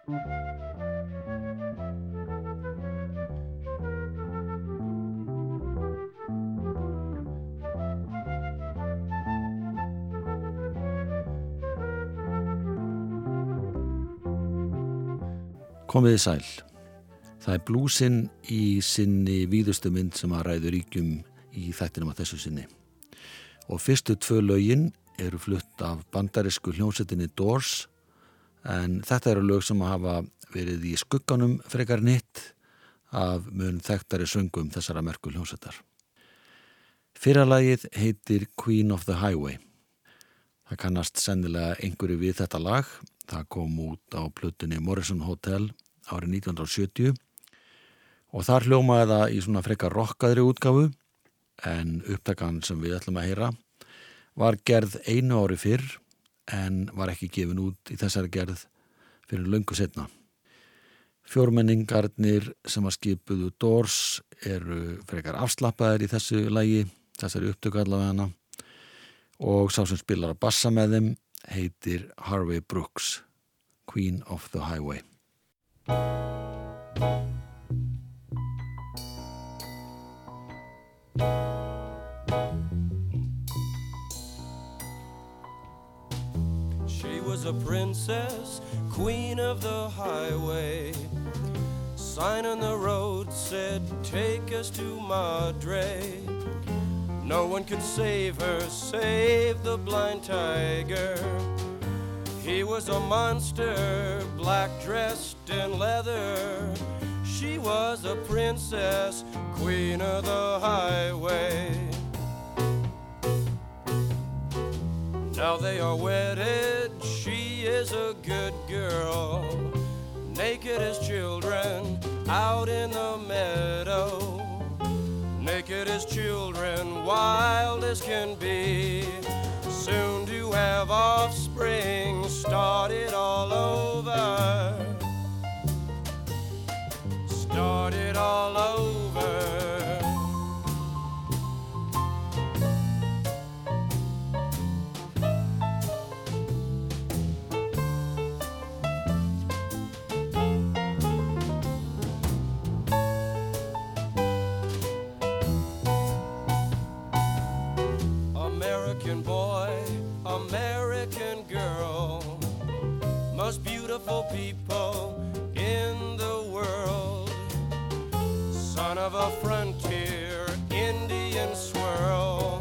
Komiði sæl. Það er blúsinn í sinni víðustu mynd sem að ræður ríkjum í þættinum að þessu sinni. Og fyrstu tvö lögin eru flutt af bandarisku hljómsettinni Doors en þetta eru lög sem hafa verið í skugganum frekar nitt af mun þekktari söngum þessara merku hljómsettar. Fyrralagið heitir Queen of the Highway. Það kannast sennilega einhverju við þetta lag Það kom út á plutunni Morrison Hotel árið 1970 og þar hljómaði það í svona frekar rockaðri útgafu en upptakan sem við ætlum að heyra var gerð einu ári fyrr en var ekki gefin út í þessari gerð fyrir löngu setna. Fjórmenningarnir sem að skipuðu Doors eru frekar afslappaðir í þessu lægi, þessari upptöku allavega hana og sá sem spilar að bassa með þeim heitir Harvey Brooks, Queen of the Highway. She was a princess, queen of the highway. Sign on the road said, Take us to Madre. No one could save her, save the blind tiger. He was a monster, black dressed in leather. She was a princess, queen of the highway. Now they are wedded, is a good girl. Naked as children out in the meadow naked as children, wild as can be. Soon to have offspring, start it all over. Start it all over. Beautiful people in the world. Son of a frontier Indian swirl,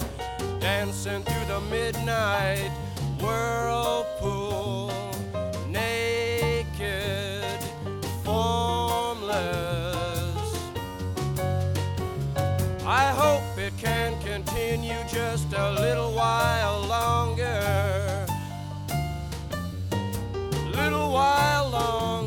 dancing through the midnight whirlpool, naked, formless. I hope it can continue just a little while longer. along.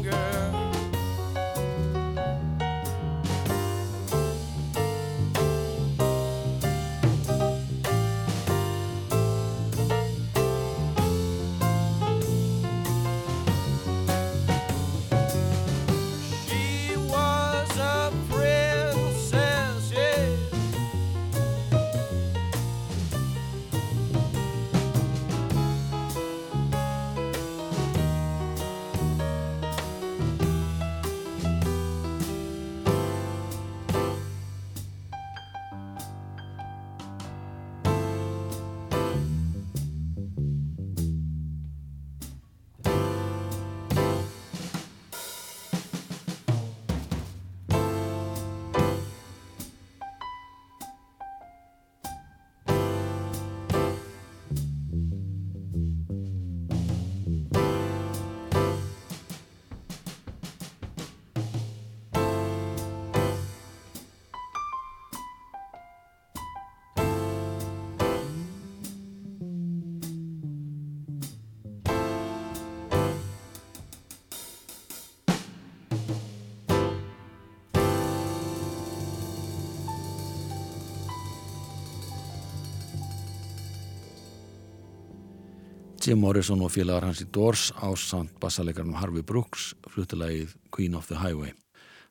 Jim Morrison og félagar hans í Doors ásand bassalegarnum Harvey Brooks fluttilegið Queen of the Highway.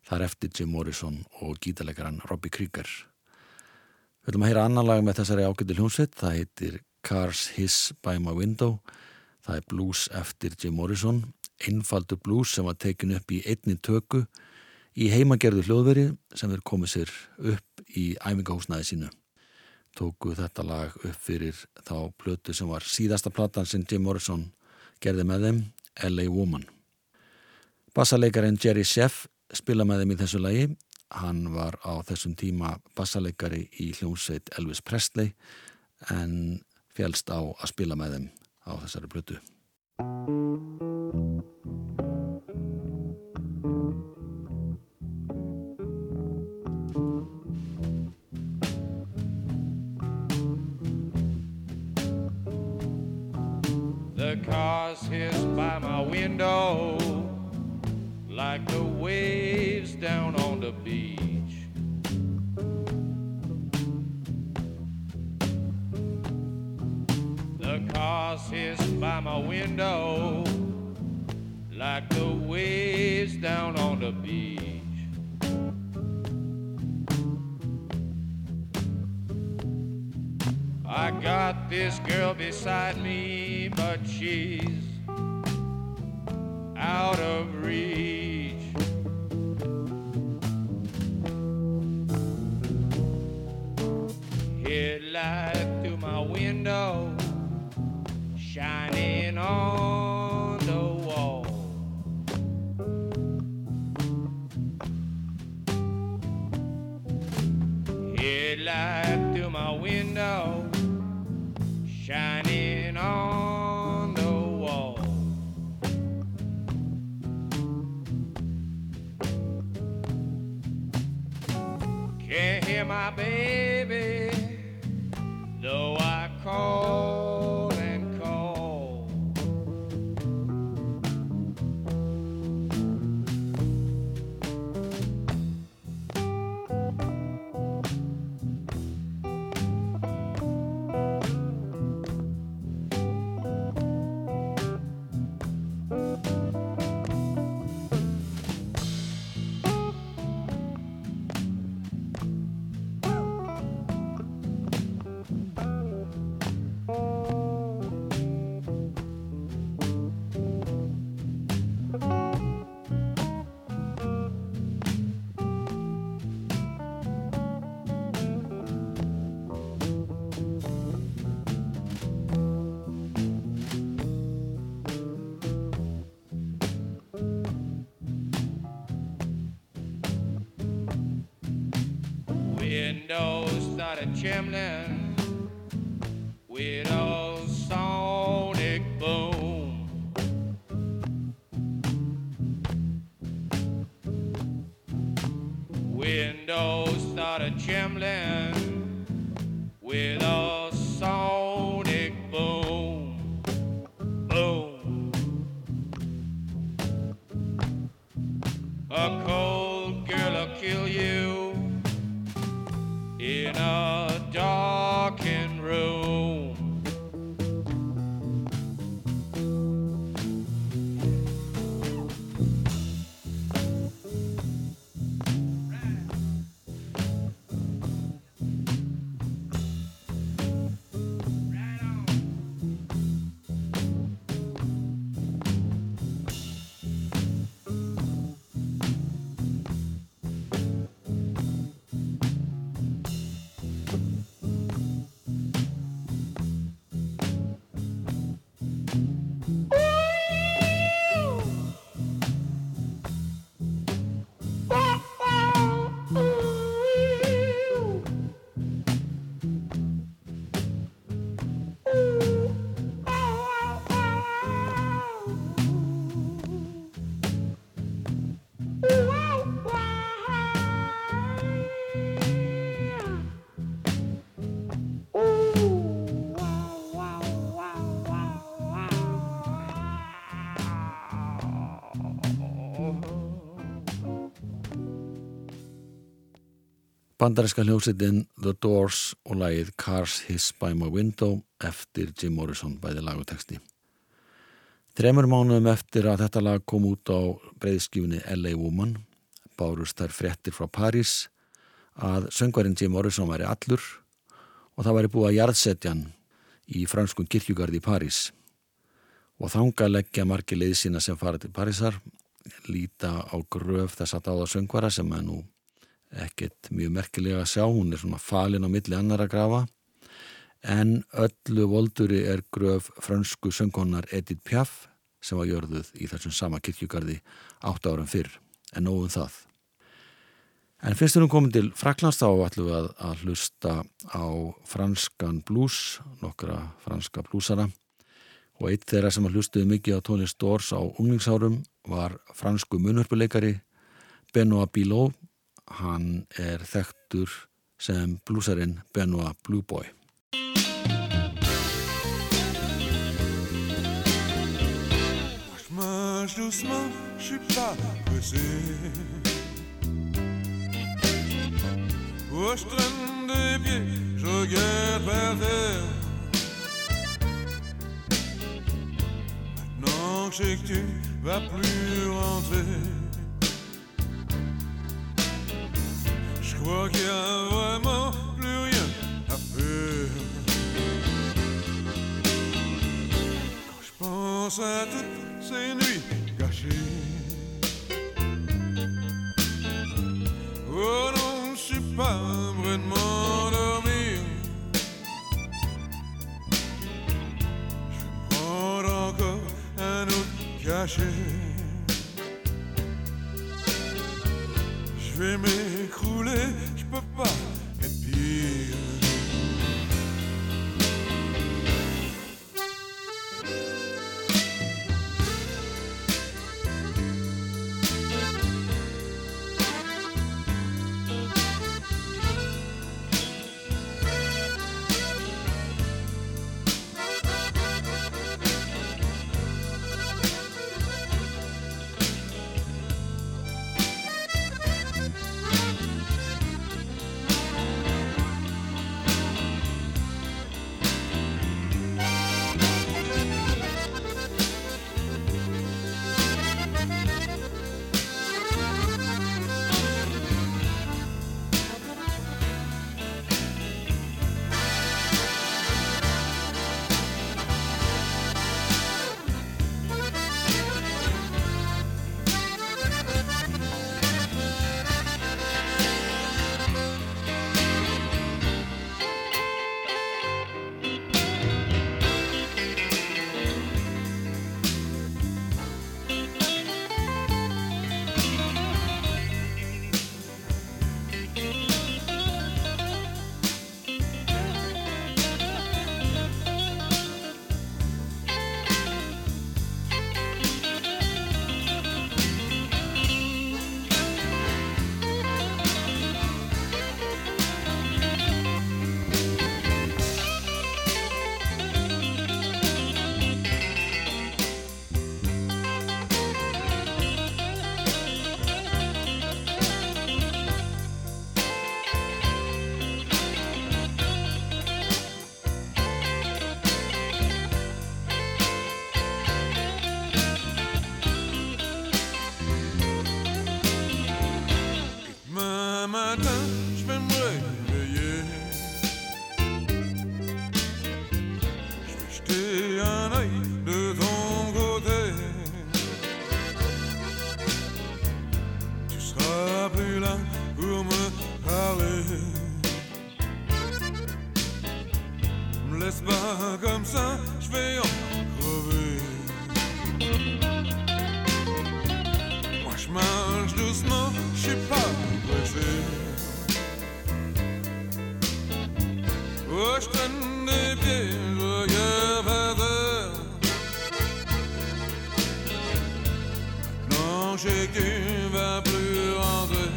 Það er eftir Jim Morrison og gítalegaran Robbie Krieger. Við höfum að heyra annan lag með þessari ágættu hljómsveit. Það heitir Cars Hiss by My Window. Það er blues eftir Jim Morrison. einfaldu blues sem var tekin upp í einni töku í heimagerðu hljóðveri sem þeir komið sér upp í æfingahúsnaði sínu. Tóku þetta lag upp fyrir þá plötu sem var síðasta platan sem Jim Morrison gerði með þeim, LA Woman. Bassaleikarin Jerry Sheff spila með þeim í þessu lagi. Hann var á þessum tíma bassaleikari í hljómsveit Elvis Presley en félst á að spila með þeim á þessari plötu. The cars hiss by my window like the waves down on the beach. The cars hiss by my window like the waves down on the beach. Got this girl beside me, but she's out of reach. Headlight through my window, shining on the wall. Headlight through my window, chimney Bandarinska hljómsveitin The Doors og lagið Cars Hiss by My Window eftir Jim Morrison bæði lag og texti. Þremur mánuðum eftir að þetta lag kom út á breyðskjúni LA Woman bárust þær fréttir frá París að söngvarinn Jim Morrison væri allur og það væri búið að jarðsetja hann í franskun kirkjugarði í París og þanga leggja margi leið sína sem farið til Parísar líta á gröf þess að dáða söngvara sem er nú ekkert mjög merkilega að sjá, hún er svona falin á milli annar að grafa. En öllu volduri er gröf frönsku söngkonar Edith Piaf sem var jörðuð í þessum sama kirkjugarði átt árum fyrr en nóðum það. En fyrst erum komin til Fraklands þá ætlum við að, að hlusta á franskan blues, nokkra franska bluesara og eitt þeirra sem hlustuði mikið á tónlist Dors á unglingsárum var fransku munhörpuleikari Benoit Bilot hann er þekktur sem bluesarin Benoit Blue Boy marche doucement, je suis pas pressé. Oh, je traîne des pieds, je regarde par terre. Maintenant que je sais que tu vas plus rentrer. Crois qu'il y a vraiment plus rien à faire. Quand je pense à toutes ces nuits gâchées. Oh non, je suis pas prêt de. Je vais prendre encore un autre cachet. Je qu'il va plus rentrer.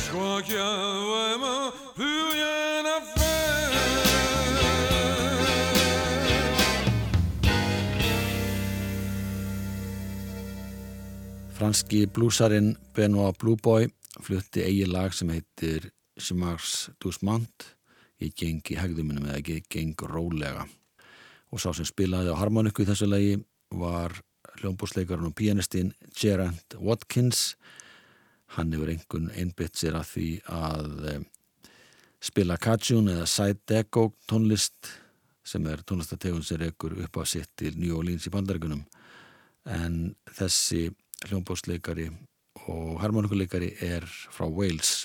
Je crois qu'il y a vraiment plus rien à faire. Franski blúsarinn Benoit Blue Boy flutti eigi lag sem heitir Chimars Doucement ég geng í hegðuminum eða ég geng rólega og sá sem spilaði á harmoniku í þessu lagi var hljómbúsleikarinn og pianistinn Gerard Watkins. Hann hefur einhvern einbytt sér að því að eh, spila kajun eða side deco tónlist sem er tónlistategun sem rekur upp á sitt til New Orleans í bandarækunum en þessi hljómbósleikari og harmonikuleikari er frá Wales.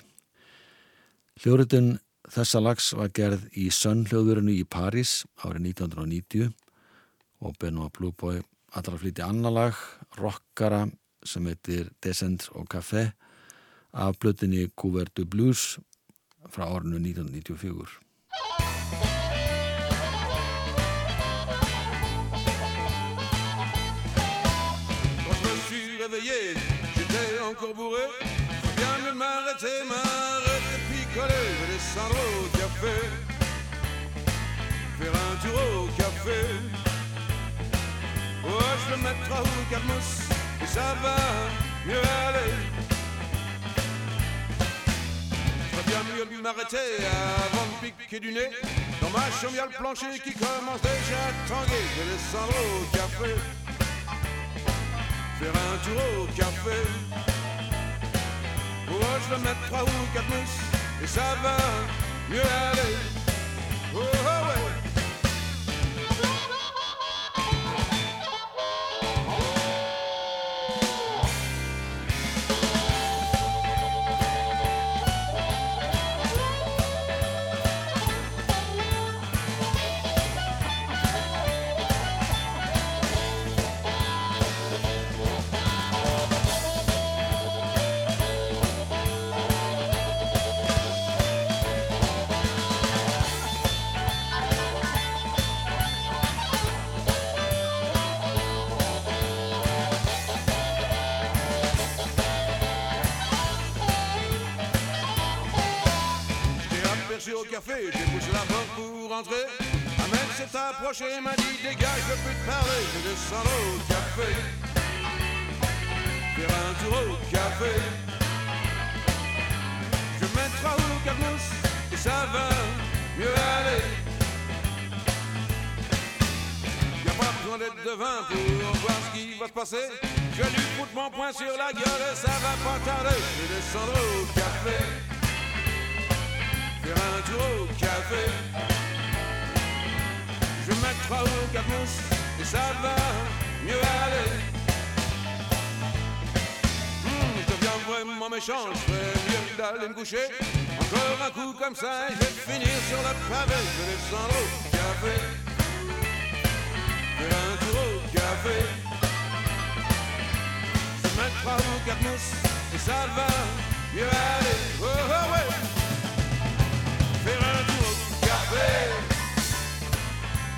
Hljóritun þessa lags var gerð í Sun hljóðurinu í París árið 1990 og Benoit Blueboy allra flíti annar lag, rockara sem heitir Descent og Café af blötinni Couvert du Blues frá árinu 1994. réveillé, j'étais encore bourré. Je viens de m'arrêter, m'arrêter, picoler, je descendre au café, faire un tour au café. Mettre à haut calmos, et ça va mieux aller. Je bien mieux m'arrêter avant de piquer du nez. Dans ma chambre, y a le plancher qui commence déjà à tanguer. Je vais au café faire un tour au café. Oh, je vais mettre trois ou quatre mousses et ça va mieux aller. Oh, oh ouais. Approché m'a dit dégage, je peux plus te parler. Je descends au café, faire un tour au café. Je ou quatre mousses et ça va mieux aller. Y'a pas besoin d'être devin pour voir ce qui va se passer. Je lui foutre mon poing sur la gueule et ça va pas tarder. Je descends au café faire un tour au café. Je trois ou quatre mousses et ça va mieux aller. Mmh, je deviens vraiment méchant, je ferais mieux d'aller me coucher. Encore un coup comme ça et je vais finir sur le pavé. Je vais descendre au café. Faire un tour au café. Je trois ou quatre mousses et ça va mieux aller. Oh, oh, ouais. Faire un tour au café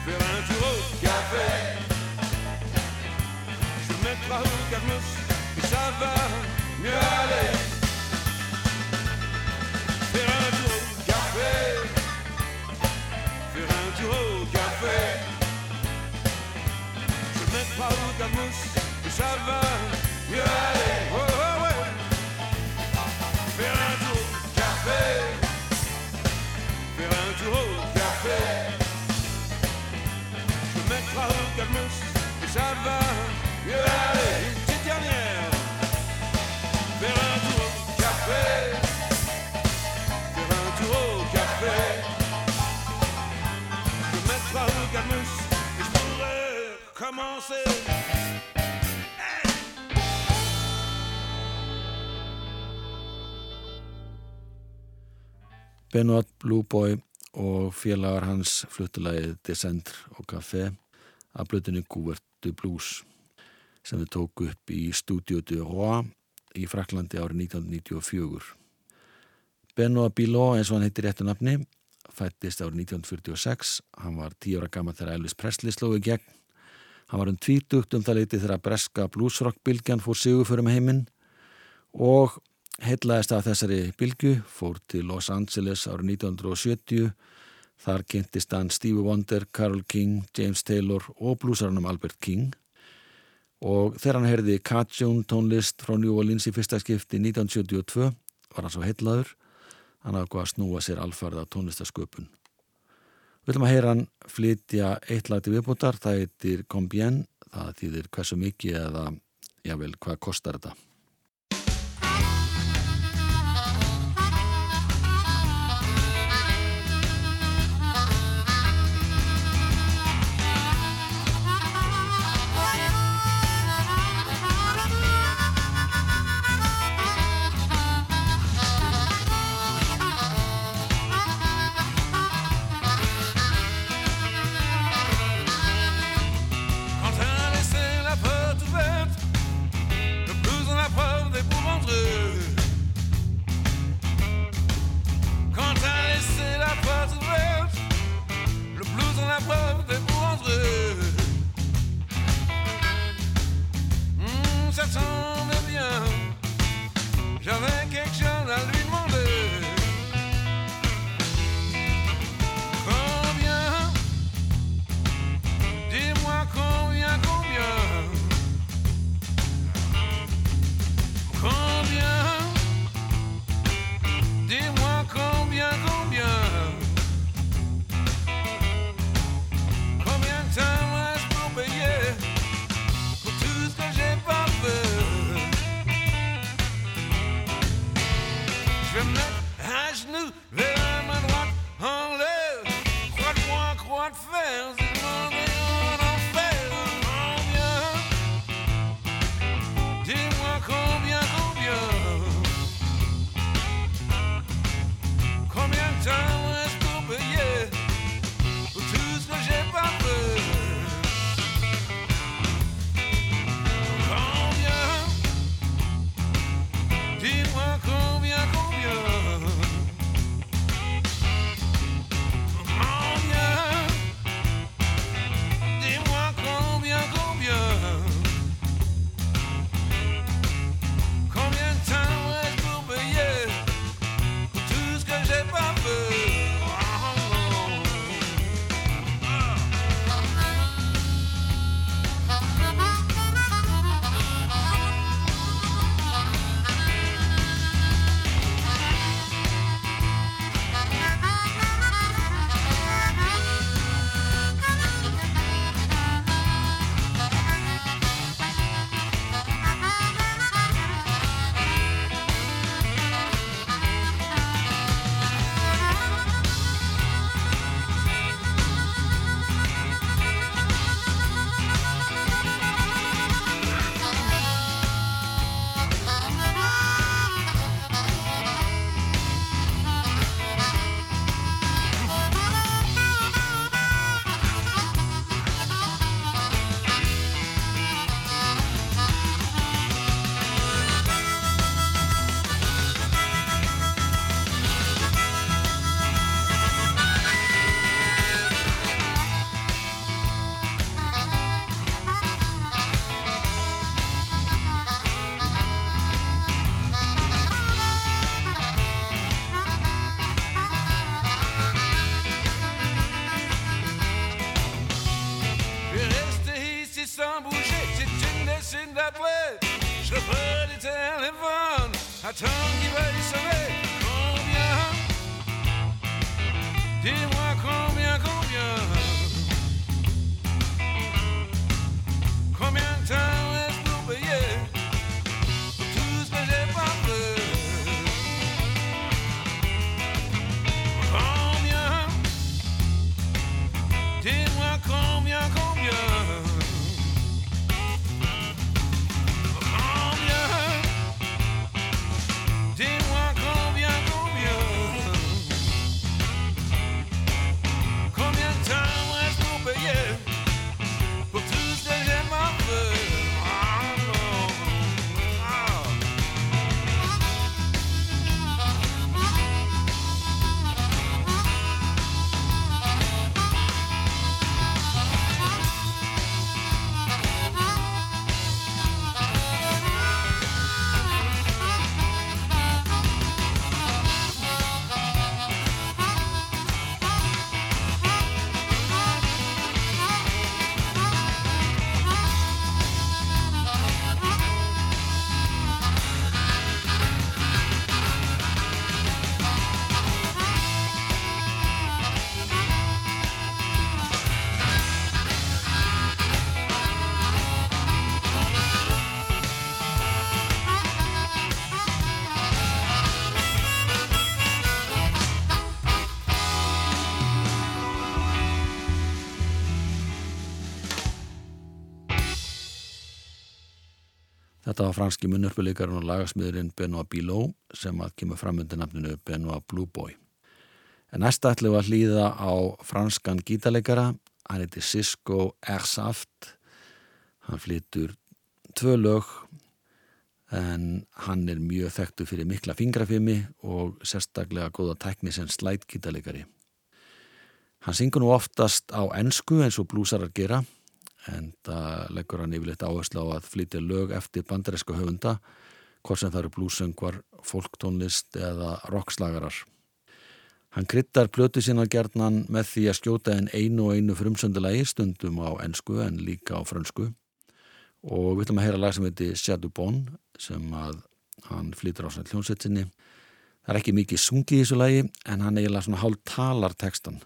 Faire un tour au café. Je trois ou quatre mousses Et ça va mieux aller. Faire un tour au café. Faire un tour au café. Je trois ou quatre mousses Et ça va mieux aller ça va mieux aller. Une petite dernière. Faire un tour au café. Faire un tour au café. Je ou quatre mousses et je pourrais commencer. Benoit Blueboy og félagar hans fluttulegið Descent og Café af blöðinu Gúvertu Blues sem við tóku upp í Studio de Roi í Fraklandi árið 1994. Benoit Bilot, eins og hann heitir réttu nafni, fættist árið 1946. Hann var tíu ára gammal þegar Elvis Presley slóði gegn. Hann var um tvítugt um það leiti þegar breska bluesrockbylgjan fór sigur fyrir með heiminn og heitlaðist af þessari bylgu, fór til Los Angeles árið 1970. Þar kynntist hann Stevie Wonder, Carole King, James Taylor og bluesarnum Albert King. Og þegar hann heyrði Cajun tónlist frá New Orleans í fyrsta skipti 1972 var hann svo heitlaður. Hann ákvað að snúa sér alfarða tónlistasköpun. Við viljum að heyra hann flytja eitt lagti viðbútar, það heitir Combien, það þýðir hversu mikið eða, jável, hvað kostar þetta? Þetta var franski munnörpuleikarinn og lagasmiðurinn Benoit Biló sem að kemur fram undir nafninu Benoit Blue Boy. En næsta ætlum við að hlýða á franskan gítarleikara, hann heiti Sisko Ersaft, hann flytur tvö lög en hann er mjög þekktu fyrir mikla fingrafimi og sérstaklega góða tækni sem slætgítarleikari. Hann syngur nú oftast á ennsku eins og blúsarar gera en það leggur hann yfirleitt áherslu á að flytja lög eftir bandaríska höfunda hvort sem það eru blúsöngvar, fólktónlist eða rockslagarar. Hann kryttar plötu sína gerðnan með því að skjóta en einu og einu frumsöndulegi stundum á ennsku en líka á frönsku og við ætlum að heyra lag sem heiti Shadow Bone sem að hann flytur á svona hljónsettinni. Það er ekki mikið sungið í þessu lagi en hann eiginlega svona hálf talar textan.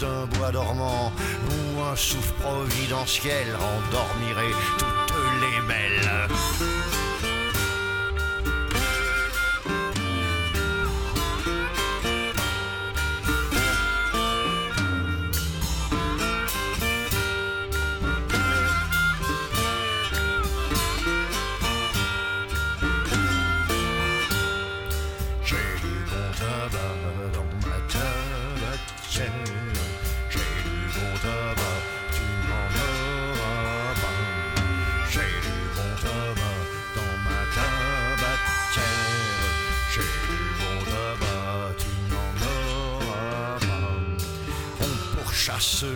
D'un bois dormant où un souffle providentiel. Endormirait toutes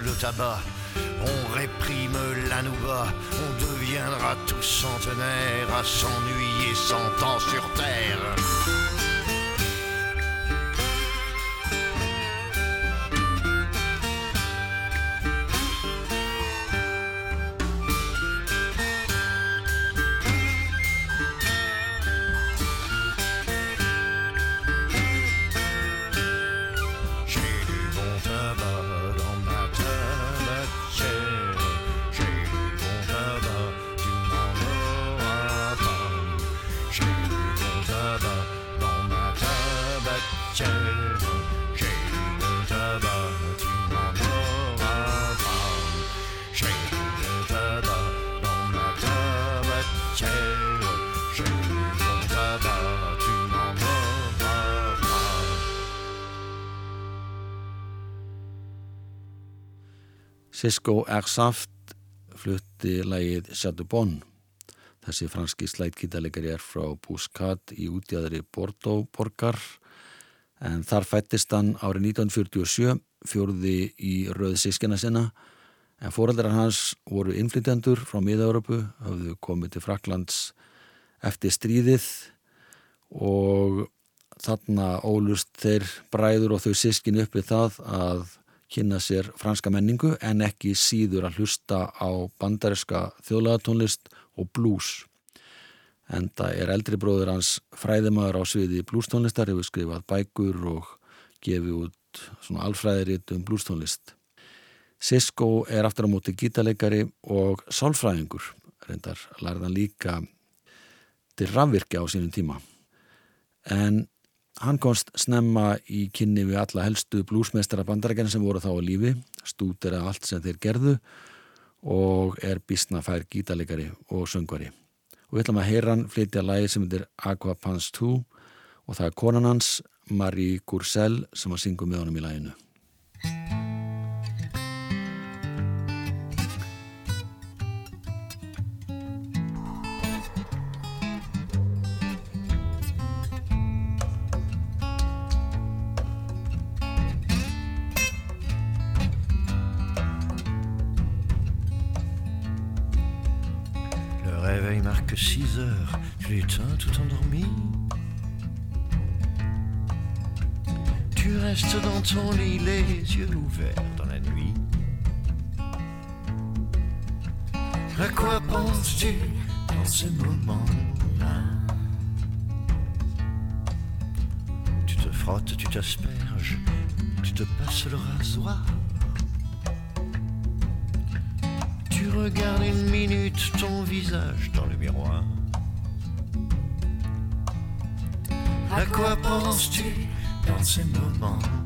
le tabac, on réprime l'anouba, on deviendra tous centenaires à s'ennuyer cent ans sur terre. Cisco Ersaft flutti lægið Chateaubon. Þessi franski slætkítalegari er frá Buscat í útjæðri Bordeaux borgar en þar fættist hann árið 1947 fjörði í röð sískina sinna en fóraldrar hans voru innflytjandur frá miða-Európu, hafðu komið til Fraklands eftir stríðið og þarna ólust þeir bræður og þau sískin uppið það að kynna sér franska menningu en ekki síður að hlusta á bandariska þjóðlagatónlist og blues. En það er eldri bróður hans fræðimæður á sviði bluestónlistar, hefur skrifað bækur og gefið út svona alfræðiritt um bluestónlist. Sisko er aftur á móti gítarleikari og sálfræðingur, reyndar lærðan líka til rafvirkja á sínum tíma. En Hann komst snemma í kynni við alla helstu blúsmeistara bandarækjana sem voru þá á lífi, stútera allt sem þeir gerðu og er bísnafær gítalegari og söngvari. Og við ætlum að heyra hann flytja lægi sem heitir Aqua Pants 2 og það er konan hans Marie Goursel sem að syngu með honum í læginu. 6 heures, tu l'éteins tout endormi. Tu restes dans ton lit, les yeux ouverts dans la nuit. À quoi penses-tu dans ce moment-là? Tu te frottes, tu t'asperges, tu te passes le rasoir. Tu regardes une minute ton visage dans le miroir. À quoi penses-tu dans ces moments-là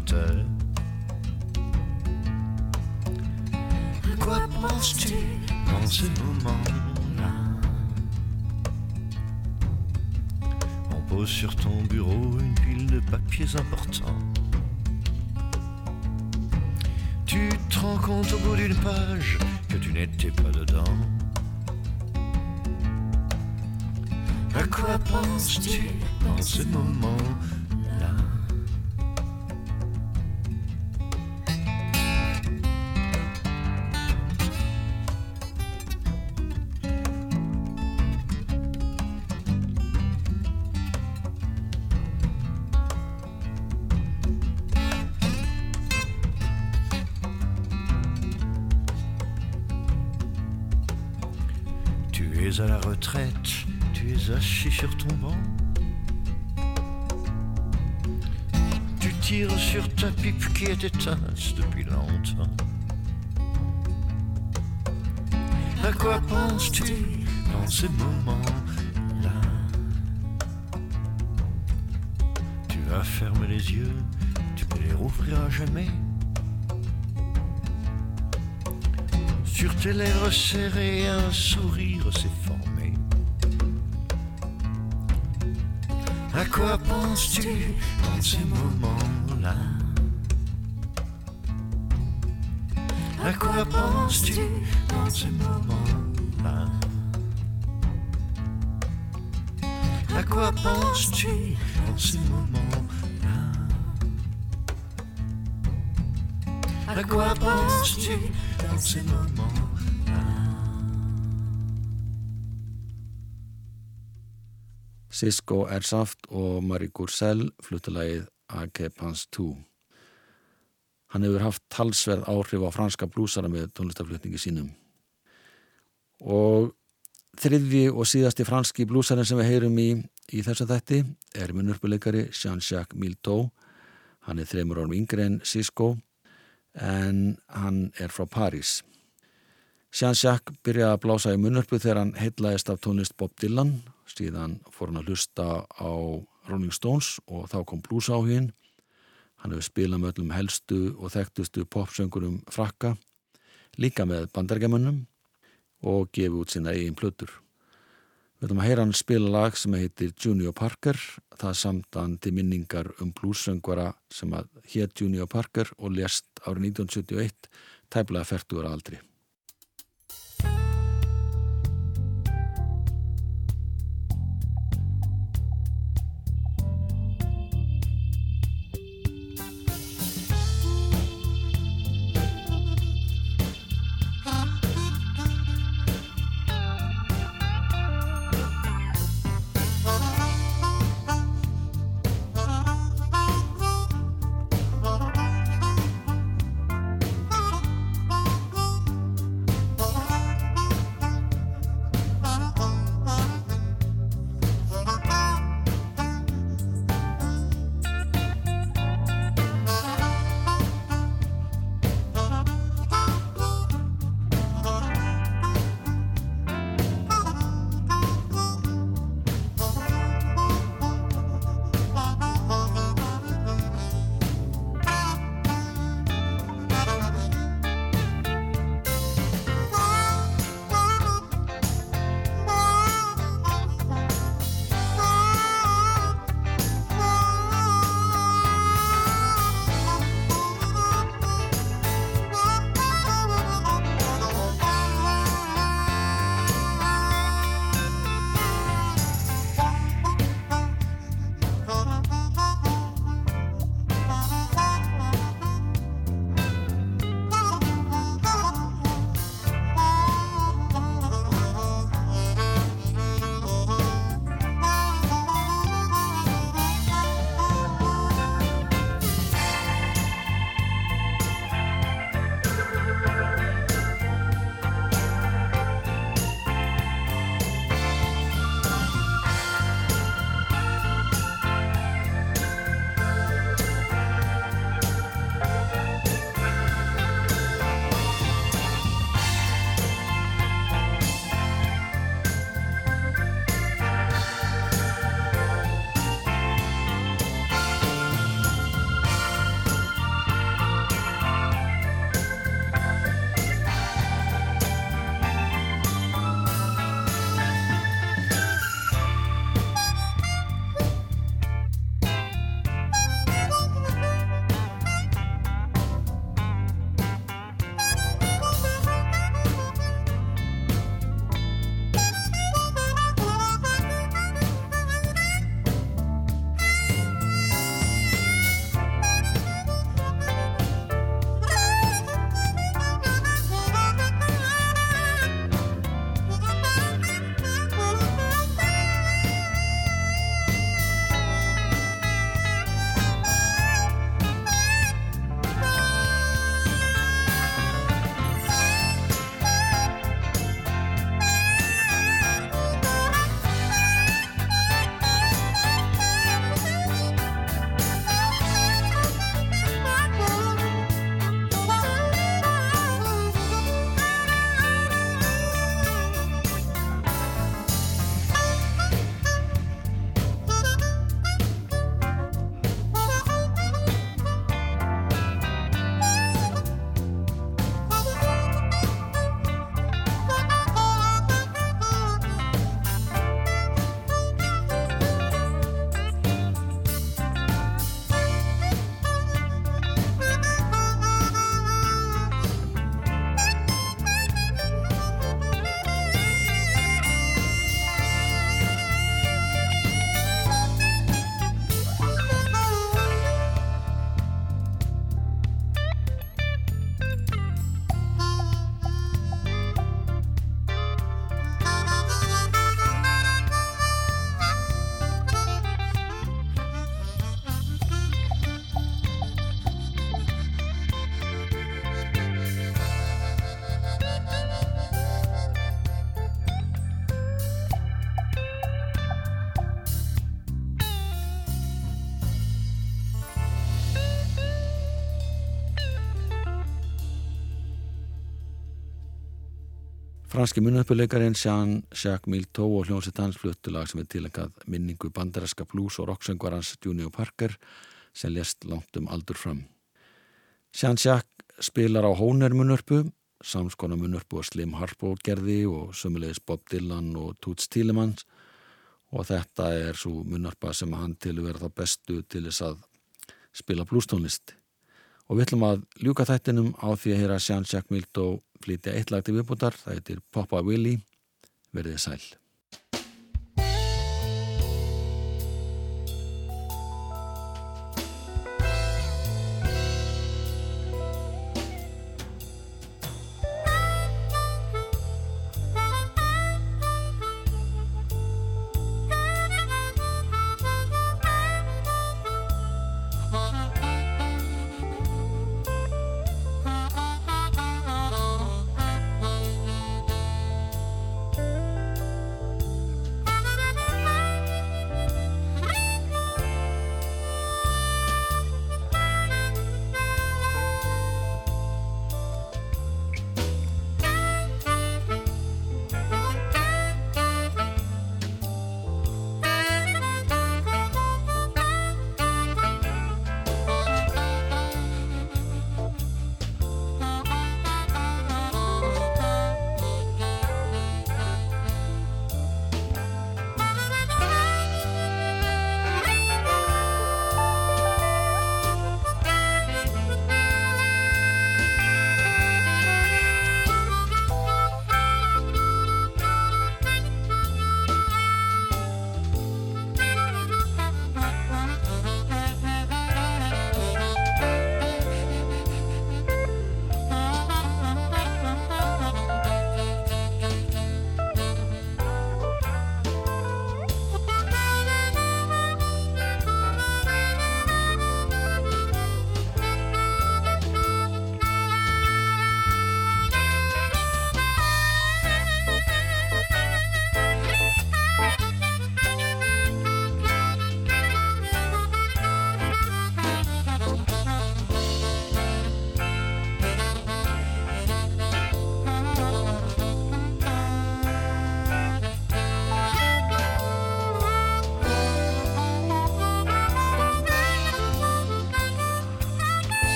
moteur. À quoi penses-tu dans ce moment-là On pose sur ton bureau une pile de papiers importants. Tu te rends compte au bout d'une page que tu n'étais pas dedans. À quoi penses-tu dans ce moment-là? Retraite, tu es assis sur ton banc. Tu tires sur ta pipe qui est éteinte depuis longtemps. À quoi penses-tu dans ce moment-là Tu vas fermer les yeux, tu ne les rouvriras jamais. Sur tes lèvres serrées, un sourire s'est formé. À quoi penses-tu dans ces moments-là À quoi penses-tu dans ces moments-là À quoi penses-tu dans ces moments-là À quoi penses-tu dans ces moments-là Cisco Airsoft og Marie Goursel fluttalagið A.K. Pans 2. Hann hefur haft talsverð áhrif á franska blúsara með tónlistaflutningi sínum. Og þriðji og síðasti franski blúsarinn sem við heyrum í í þessu þætti er munnurpuleikari Jean-Jacques Milteau. Hann er þreymur árum yngri en Cisco en hann er frá París. Jean-Jacques byrjaði að blása í munnurpu þegar hann heitlaðist af tónlist Bob Dylan síðan fór hann að hlusta á Rolling Stones og þá kom blues áhugin. Hann hefur spilað með öllum helstu og þekktustu popsöngurum frakka, líka með bandargemannum og gefið út sína eigin plötur. Við ætlum að heyra hann spila lag sem heitir Junior Parker, það samtan til minningar um bluessöngvara sem að hétt Junior Parker og lést árið 1971, tæplega færtugur aldri. Franski munöpuleikarin Jean-Jacques Milteau og hljómsett hans fluttulag sem er tilengað minningu bandaræska blues og rocksöngvarans Junior Parker sem lést langt um aldur fram. Jean-Jacques spilar á Hóner munörpu, samskona munörpu og Slim Harpo gerði og sömulegis Bob Dylan og Toots Thielemans og þetta er svo munarpa sem hann til að vera það bestu til þess að spila blústónlist. Og við ætlum að ljúka þættinum á því að Sján Sjakk Mildó flytja eitt lag til viðbútar, það heitir Poppa Willi, verðið sæl.